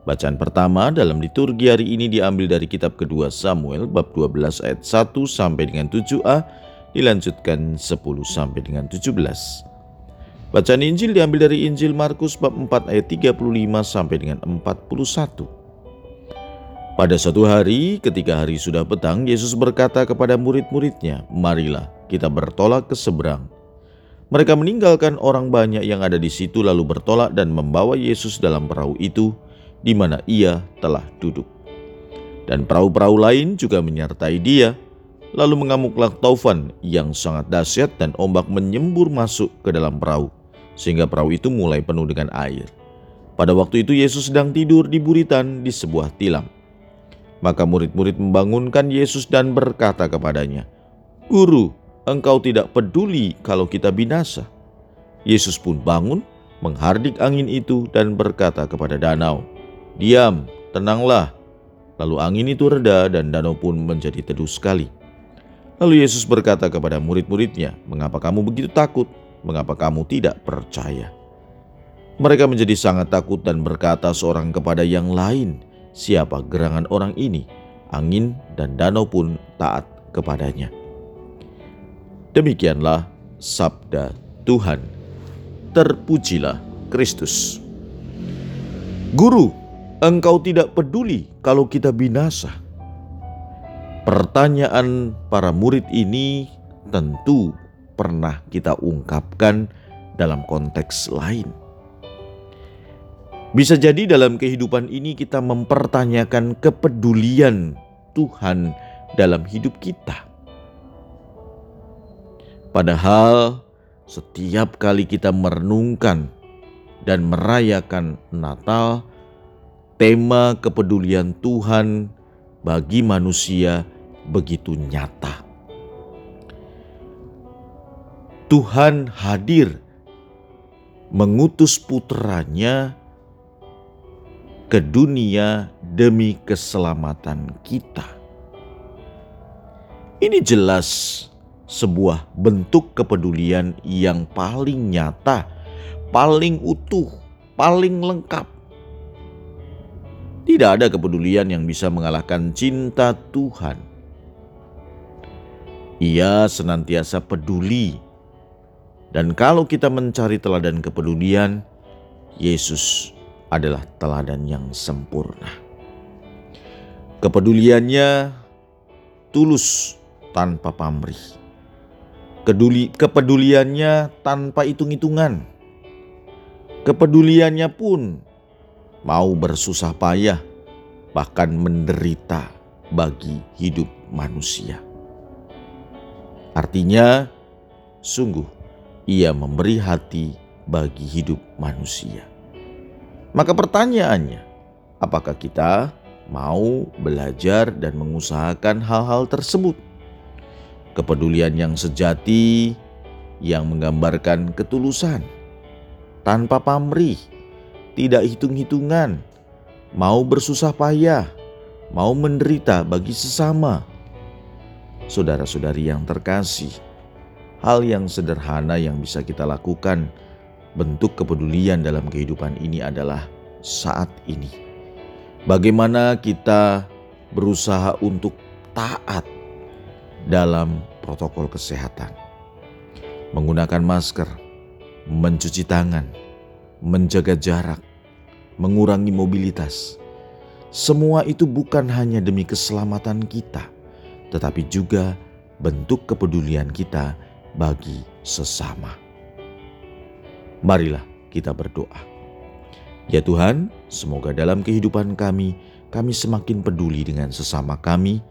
Bacaan pertama dalam liturgi hari ini diambil dari kitab kedua Samuel bab 12 ayat 1 sampai dengan 7a dilanjutkan 10 sampai dengan 17. Bacaan Injil diambil dari Injil Markus bab 4 ayat 35 sampai dengan 41. Pada suatu hari, ketika hari sudah petang, Yesus berkata kepada murid-muridnya, "Marilah kita bertolak ke seberang." Mereka meninggalkan orang banyak yang ada di situ lalu bertolak dan membawa Yesus dalam perahu itu di mana ia telah duduk. Dan perahu-perahu lain juga menyertai dia, lalu mengamuklah taufan yang sangat dahsyat dan ombak menyembur masuk ke dalam perahu, sehingga perahu itu mulai penuh dengan air. Pada waktu itu Yesus sedang tidur di buritan di sebuah tilam. Maka murid-murid membangunkan Yesus dan berkata kepadanya, Guru, engkau tidak peduli kalau kita binasa. Yesus pun bangun, menghardik angin itu dan berkata kepada danau, Diam, tenanglah. Lalu angin itu reda dan danau pun menjadi teduh sekali. Lalu Yesus berkata kepada murid-muridnya, "Mengapa kamu begitu takut? Mengapa kamu tidak percaya?" Mereka menjadi sangat takut dan berkata seorang kepada yang lain, "Siapa gerangan orang ini?" Angin dan danau pun taat kepadanya. Demikianlah sabda Tuhan. Terpujilah Kristus. Guru, Engkau tidak peduli kalau kita binasa. Pertanyaan para murid ini tentu pernah kita ungkapkan dalam konteks lain. Bisa jadi dalam kehidupan ini kita mempertanyakan kepedulian Tuhan dalam hidup kita. Padahal setiap kali kita merenungkan dan merayakan Natal, tema kepedulian Tuhan bagi manusia begitu nyata. Tuhan hadir mengutus putranya ke dunia demi keselamatan kita. Ini jelas sebuah bentuk kepedulian yang paling nyata, paling utuh, paling lengkap tidak ada kepedulian yang bisa mengalahkan cinta Tuhan. Ia senantiasa peduli, dan kalau kita mencari teladan kepedulian, Yesus adalah teladan yang sempurna. Kepeduliannya tulus tanpa pamrih. Keduli, kepeduliannya tanpa hitung-hitungan. Kepeduliannya pun mau bersusah payah, bahkan menderita bagi hidup manusia. Artinya, sungguh ia memberi hati bagi hidup manusia. Maka pertanyaannya, apakah kita mau belajar dan mengusahakan hal-hal tersebut? Kepedulian yang sejati yang menggambarkan ketulusan tanpa pamrih tidak hitung-hitungan, mau bersusah payah, mau menderita bagi sesama. Saudara-saudari yang terkasih, hal yang sederhana yang bisa kita lakukan bentuk kepedulian dalam kehidupan ini adalah saat ini. Bagaimana kita berusaha untuk taat dalam protokol kesehatan, menggunakan masker, mencuci tangan, menjaga jarak, mengurangi mobilitas. Semua itu bukan hanya demi keselamatan kita, tetapi juga bentuk kepedulian kita bagi sesama. Marilah kita berdoa. Ya Tuhan, semoga dalam kehidupan kami, kami semakin peduli dengan sesama kami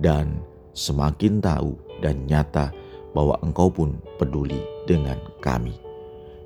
dan semakin tahu dan nyata bahwa Engkau pun peduli dengan kami.